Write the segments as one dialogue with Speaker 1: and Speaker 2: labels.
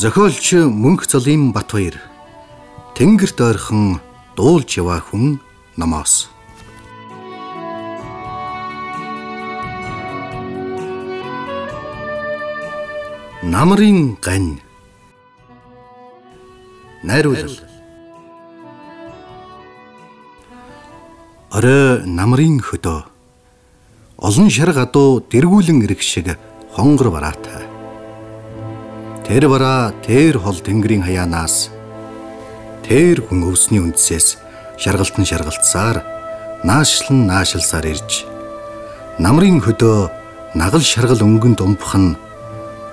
Speaker 1: Зохиолч Мөнх Цолын Батбаяр Тэнгэрт ойрхон дуулж яваа хүн номоос Намрын гань. Найруулал. Орой намрын хөдөө. Олон шар гадуу дэргүүлэн ирэх шиг хонгор бараатай Тэр бараа тэр хол тэнгэрийн хаяанаас тэр хүн өвсний үндсээс шаргалтан шаргалцсаар наашлан наашилсаар ирж намрын хөдөө нагал шаргал өнгөнд умбах нь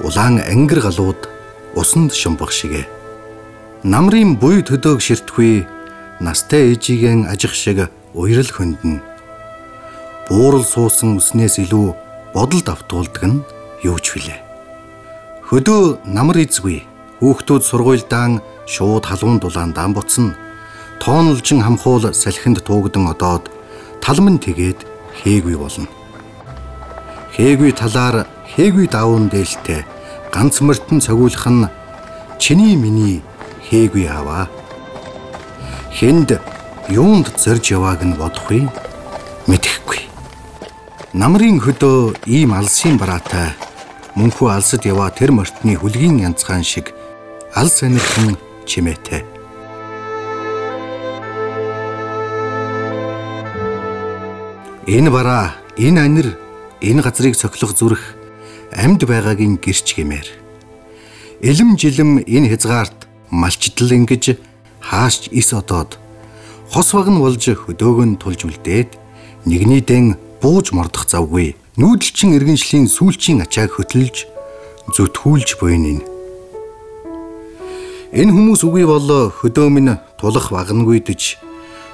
Speaker 1: улаан ангир галууд усанд шумбах шигэ. Намрын буй төдөг ширтгүй настай ээжигийн ажих шиг уйрал хөндөн. Буурал суусан үснээс илүү бодолд автуулдаг нь юу ч вүлээ Хөдөө намар эзгүй. Хүүхдүүд сургуульдаан шууд халуун дулаан даан буцна. Тоонолжин хамхуул салхинд туугдан одоод талман тэгээд хээгүй болно. Хээгүй талаар хээгүй давуун дээлтэй ганц мөртөн цогиулах нь чиний миний хээгүй аваа. Хэнд юунд зорж явааг нь бодохгүй мэдэхгүй. Намрын хөдөө ийм алсын бараатай мөнхөө алсад яваа тэр мортны хүлгийн янцхан шиг ал сонирхон чимээтэй. Энэ бараа, энэ анир, энэ газрыг цохилох зүрх амьд байгаагийн гэрч гэмээр. Илэм жилэм энэ хязгаарт малчдал ингэж хаашч ис одоод хос вагн болж хөдөөгөн тулж үлдээд нэгний дэн бууж мордох завгүй нүүдэлчин иргэншлийн сүүлчийн ачааг хөтөлж зүтгүүлж буйнын. Энэ хүмүүс үгүй бол хөдөө минь тулах вагангүйдэж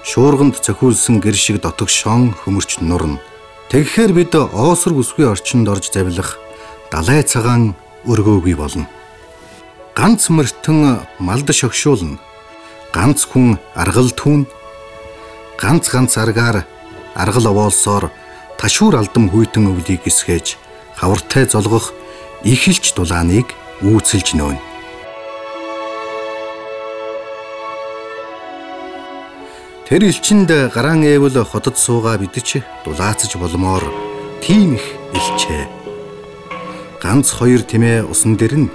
Speaker 1: шуурганд цохиулсан гэр шиг дотогшон хөмөрч нурна. Тэгэхэр бид оосор бүсгүй орчинд орж завилах далай цагаан өргөөгүй болно. Ганц мөртөн малд шогшуулна. Ганц хүн аргал түүн ганц ганц аргаар аргал овоолсоор ташуур алдам хүйтэн өвлийг эсгээж хавартай золгох ихэлж дулааныг үүсэлж нөөн. Тэр элчинд гараан эвэл хотод суугаа бидэж дулаацж болмоор тийм их илчээ. Ганц хоёр тэмээ усан дээр нь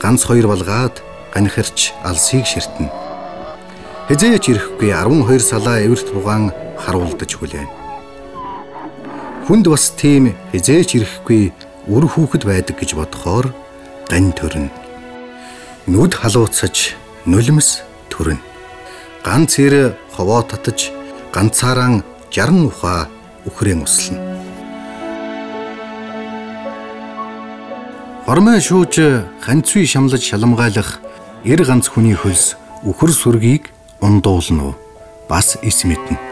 Speaker 1: ганц хоёр балгаад ганихэрч алсыг ширтэн. Хизээч ирэхгүй 12 салаа эвэрт бугаан харуулдаж хүлээн. Хүнд бас тийм хизээч ирэхгүй үр хүүхэд байдаг гэж бодохоор гань төрнө. Нүд халууцаж нулимс төрнө. Ганц ир ховоо татаж ганцаараа 60 ухаа үхрэн услана. Хормой шүүж ханцвий шамлаж шаламгайлах эр ганц хүний хөлс үхэр сүргийг ундуулна уу? Бас эс мэднэ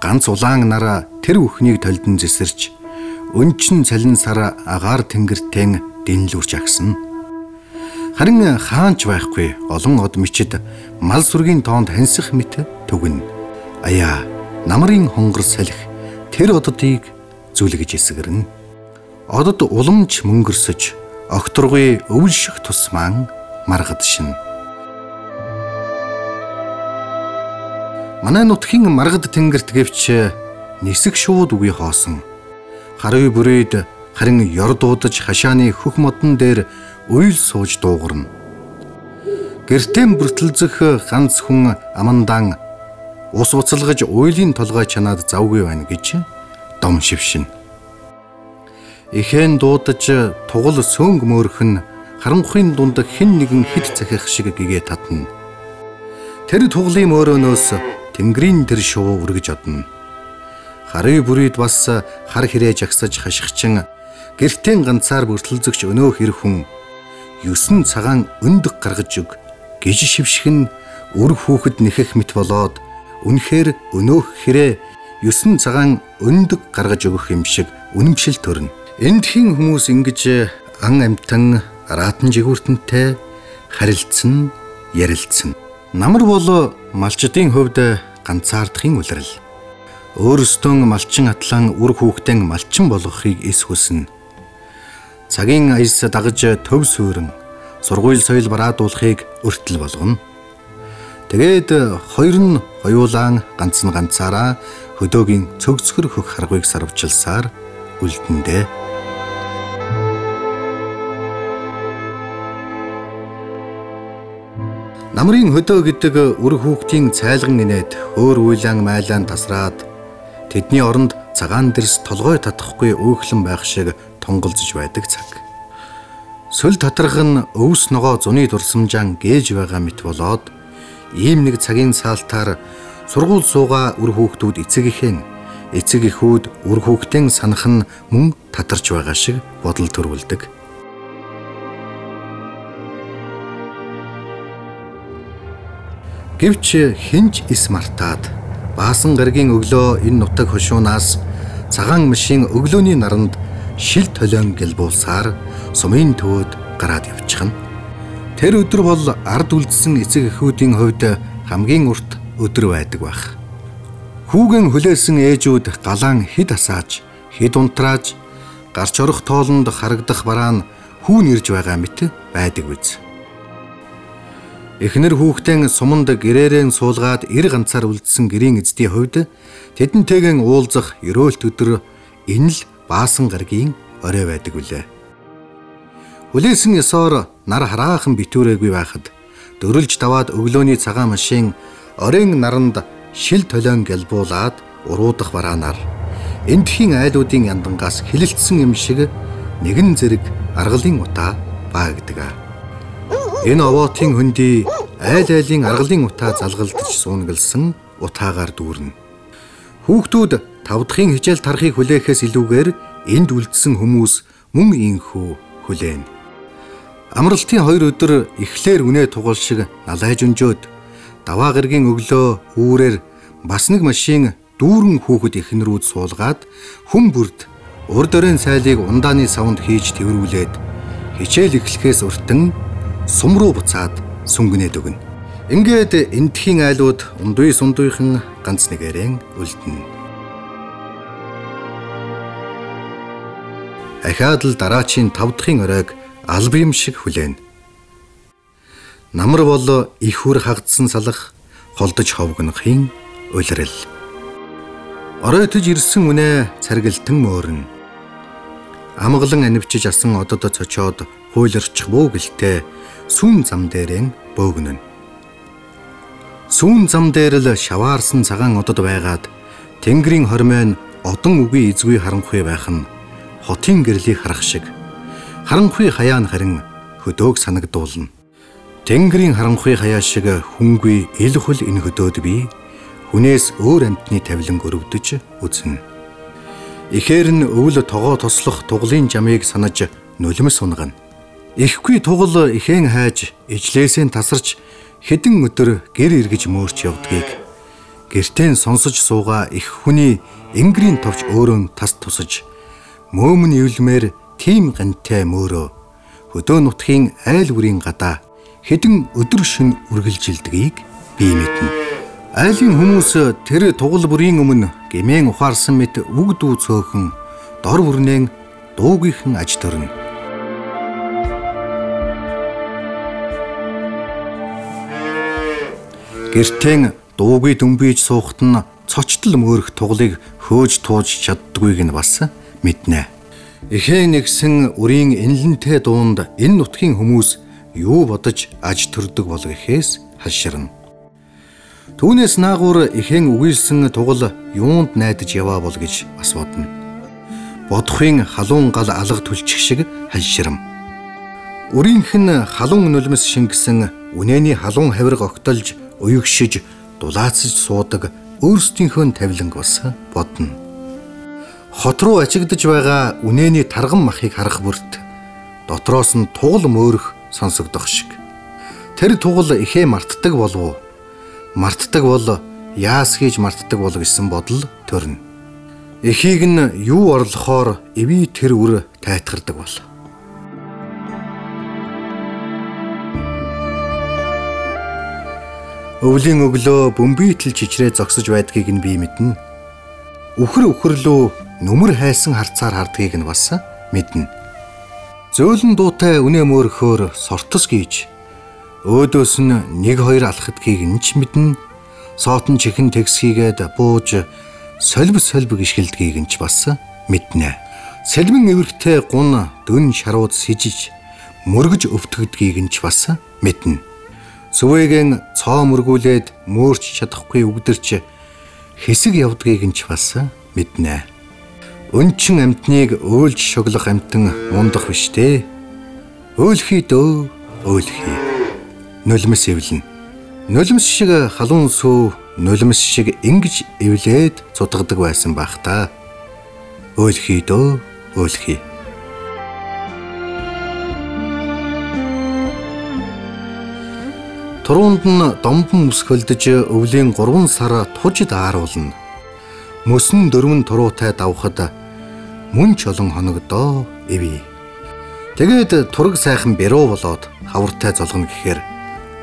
Speaker 1: ганц улаан нараа тэр бүхнийг толдон зэсэрч өнчин цалин сар агаар тэнгэртэн дэнлүүрч агсна. Харин хаанч байхгүй олон од мичид мал сүргийн тоонд хансах мэт төгнө. Аяа намрын хонгор салхи тэр оддыг зүлгэж эсгэрнэ. Одод уламж мөнгөрсөж огторгой өвлших тусман маргад шин. Манай нутгийн маргад тэнгэрт гэвч нисэх шууд үгүй хоосон. Харъя бүрээд харин ёр дуудаж хашааны хөх модон дээр уйл сууж дуугарна. Гэртэн бүртэлзэх ганц хүн амандан ус уцалгаж уйлын толгой чанаад завгүй байна гэж дом шившин. Ихэн дуудаж тугал сөнг мөөрхөн харанхуйн дунд хэн нэгэн хит захих шиг гэгээ татна. Тэр туглын мөөрөнөөс Тэнгэрийн тэр шувуу үргэж одно. Харъя бүрийд бас хар хэрэг жагсаж хашигчин гэртэн ганцаар бүртэлзэгч өнөөх ир хүн юусэн цагаан өндөг гаргаж өг гэж шившгэн үр хүүхэд нэхэх мэт болоод үнэхээр өнөөх хэрэг юусэн цагаан өндөг гаргаж өгөх юм шиг үнэмшил төрнө. Эндхийн хүмүүс ингэж ан амтан аратан жигүүртэнтэй харилцсан, ярилцсан. Намар бол малчдын хувьд ганцаардахын улирал. Өөрөөстөө малчин атлан үр хүүхдэн малчин болгохыг эс хүснэ. Цагийн аяс дагаж төв суурин сургууль соёл бараадуулахыг өртөл болгоно. Тэгээд хоёр нь хоёулаан ганц нь ганцаараа хөдөөгийн цөгцгөр хөх харгыг сарвчилсаар үлдэндээ. Намрын хөдөө гэдэг үр хүүхдийн цайлган инээд өөр уйлаан майлаан тасраад тэдний оронд цагаан дэрс толгой татахгүй өөхлөн байх шиг тунгалзж байдаг цаг. Сүл татрах нь өвс ногоо зуны дурсамжаан гээж байгаа мэт болоод ийм нэг цагийн саалтаар сургууль суугаа үр хүүхдүүд эцэг ихэн эцэг эхүүд үр хүүхдийн санах нь мөн татарч байгаа шиг бодол төрүүлдэг. Гэвч хинж ис мартаад баасан гаргийн өглөө энэ нутаг хошуунаас цагаан мишийн өглөөний наранд шил толион гэлбуулсаар сумын төвөд гараад явчихна. Тэр өдөр бол ард үлдсэн эцэг эхүүдийн хувьд хамгийн урт өдөр байдаг байх. Хүүгэн хүлээсэн ээжүүд галаан хид асааж, хид унтрааж, гарч орох тоолонд харагдах бараа нь хүүн ирж байгаа мэт байдаг биз. Эхнэр хүүхдэн суманд гэрээрэн суулгаад эр ганцаар үлдсэн гэрийн эздийн хувьд тэдэнтэйгэн уулзах ерөөлт өдөр энэ л баасан гаргийн орой байдаг үлээ. Хүлээсэн ёсоор нар хараахан битүүрээгүй байхад дөрүлж даваад өглөөний цагаан машин оройн наранд шил толион гэлбуулаад уруудах бараанаар эндхийн айлуудын яндангаас хилэлцсэн юм шиг нэгэн зэрэг аргалын утаа баагдаг. Энэ овоотын хөндөй айл айлын аргалын утаа залгалдаж суунгалсан утаагаар дүүрнэ. Хүүхдүүд тавдахын хичээл тарахыг хүлээхээс илүүгээр энд үлдсэн хүмүүс мөн инхүү хүлээн. Амралтын хоёр өдөр эхлэр үнэ тугал шиг налайж өнжөөд даваа гаргийн өглөө үүрээр бас нэг машин дүүрэн хүүхэд эхнэрүүд суулгаад хүм бүрд урд өрийн сайлыг ундааны савнд хийж тэрвүүлээд хичээл эхлэхээс уртан сум руу буцаад сүнгэнээд өгнө. Ингээд энтхийн айлууд ундуй сундуйхан ганц нэгээрэн үлдэнэ. Ахаад л дараачийн тав дахын оройг алба юм шиг хүлээн. Намар бол их үр хагдсан салах холдож ховгнохын улирал. Оройтож ирсэн үнэ царгилтан мөөрнө. Амгалан анивчиж асан одод цочоод хуйларчих буу гэлтэй сүүн зам дээрэн бөөгнөн. Сүүн зам дээр л шаваарсан цагаан одод байгаад Тэнгэрийн хормойн одон үгүй эзгүй харанхуй байх нь хотын гэрлийг харах шиг харанхуй хаяа нь харин хөдөөг санагдуулна. Тэнгэрийн харанхуй хаяа шиг хүнгүй ил хөл энэ хөдөөд би хүнээс өөр амьтны тавилан өрөвдөж үзнэ. Ихээр нь өвл тогоо тослох туглын жамыг санаж нулимс унгана. Ихгүй тугал ихэн хайж ижлээсээ тасарч хэдэн өдөр гэр эргэж мөөрч явдгийг гэртэн сонсож сууга их хүний энгэрийн товч өөрөө тас тусаж мөөмн ивлмээр тийм гантай мөөрөө хөдөө нутгийн айл бүрийн гадаа хэдэн өдөр шин үргэлжилдгийг би мэднэ. Айлын хүмүүс тэр тугал бүрийн өмнө гэмээн ухаарсан мэт үг дүү цөөхөн дор бүрнэн дуугийнхан аж төрнө. Гэртэн дуугүй дүнбийж суухт нь цочтол мөөрөх туглыг хөөж тууж чаддгүйг нь бас мэднэ. Эхээ нэгсэн үрийн энлэнтэй дуунд энэ нутгийн хүмүүс юу бодож аж төрдөг бол гэхээс хаширна. Түүнээс наагур ихэн үгийлсэн тугал юунд найдаж яваа бол гэж бас бодно. Бодохын халуун гал алга түлчих шиг хальширм. Үрийнх нь халуун нулимс шингэсэн үнэний халуун хавирга огтолж уягшиж дулаацж суудаг өөрсдийнхөө тавиланг бас бодно хот руу ачигдж байгаа үнэний тарган махыг харах бүрт дотроос нь тугал мөөрөх сонсогдох шиг. Тэр тугал ихээ мартдаг болов уу? Мартдаг бол яас хийж мартдаг бол гэсэн бодол төрнө. Эхийг нь юу орлохоор эви тэр үр тайтгардаг бол. Өвлийн өглөө бөмбөйтөл чичрээ зогсож байдгийг нь би мэднэ. Үхэр үхрлөө нүмер хайсан харцаар хардгийг нь бас мэднэ. Зөөлөн дуутай үнэ мөрөхөөр сортос гэж өөдөөс нь нэг хоёр алхадгийг нь ч мэднэ. Соотон чихэн тгсхийгээд бууж сольб сольб гიშгэлдгийг нь ч бас мэднэ. Сэлмэн эвэрхтэй гун дөн шарууд сижиж мөргөж өвтгдгийг нь ч бас мэднэ. Сүвээгэн цоо мөргүүлээд мөөрч чадахгүй үгдэрч хэсэг явдгийг нь ч бас мэднэ. Өнчин амтныг өөлж шоглох амтан мундах биш дээ. Өөлхий дөө өөлхий. Нулимс эвлэн. Нулимс шиг халуун сүү нулимс шиг ингэж эвлээд цутгадаг байсан байх та. Өөлхий дөө өөлхий. Туруунд нь домбон ус хөлдөж өвлийн 3 сар туж дааруулна. Мөсөн дөрвөн туруутай давхад мөн ч олон хоногдоо эвээ. Тэгээд тураг сайхан бэрөө болоод хавартай золгоно гэхээр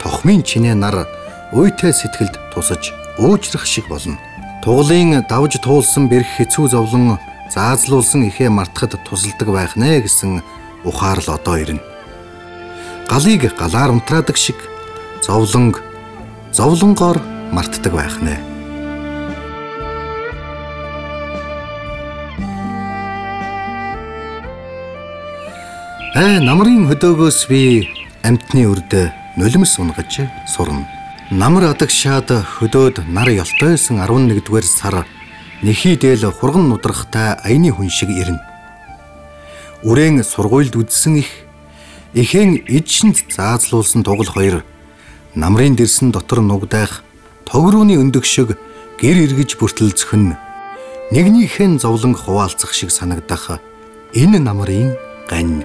Speaker 1: тохмын чинээ нар уйтай сэтгэлд тусаж уужрах шиг болно. Туглын давж туулсан бэрх хэцүү зовлон заазлуулсан ихээ мартахад тусалдаг байх нэ гэсэн ухаарл одоо ирнэ. Галыг галаар унтраадаг шиг зовлонг зовлонгоор мартдаг байх нэ. Аа намрын хөдөөгөөс би амтны үрд нулимс унгаж сурна. Намар адагшаад хөдөөд нар ёлтойсон 11-р сар нэхий дээл хурган нудрахтай аяны хүн шиг ирнэ. Үрээн сургуульд үдсэн их эхэн эдшинд заазлуулсан тугал хоёр намрын дэрсэн дотор нугдайх тогрууны өндөг шиг гэр эргэж бүртэлцэх нь нэгнийхэн зовлон хуваалцах шиг санагдах энэ намрын гань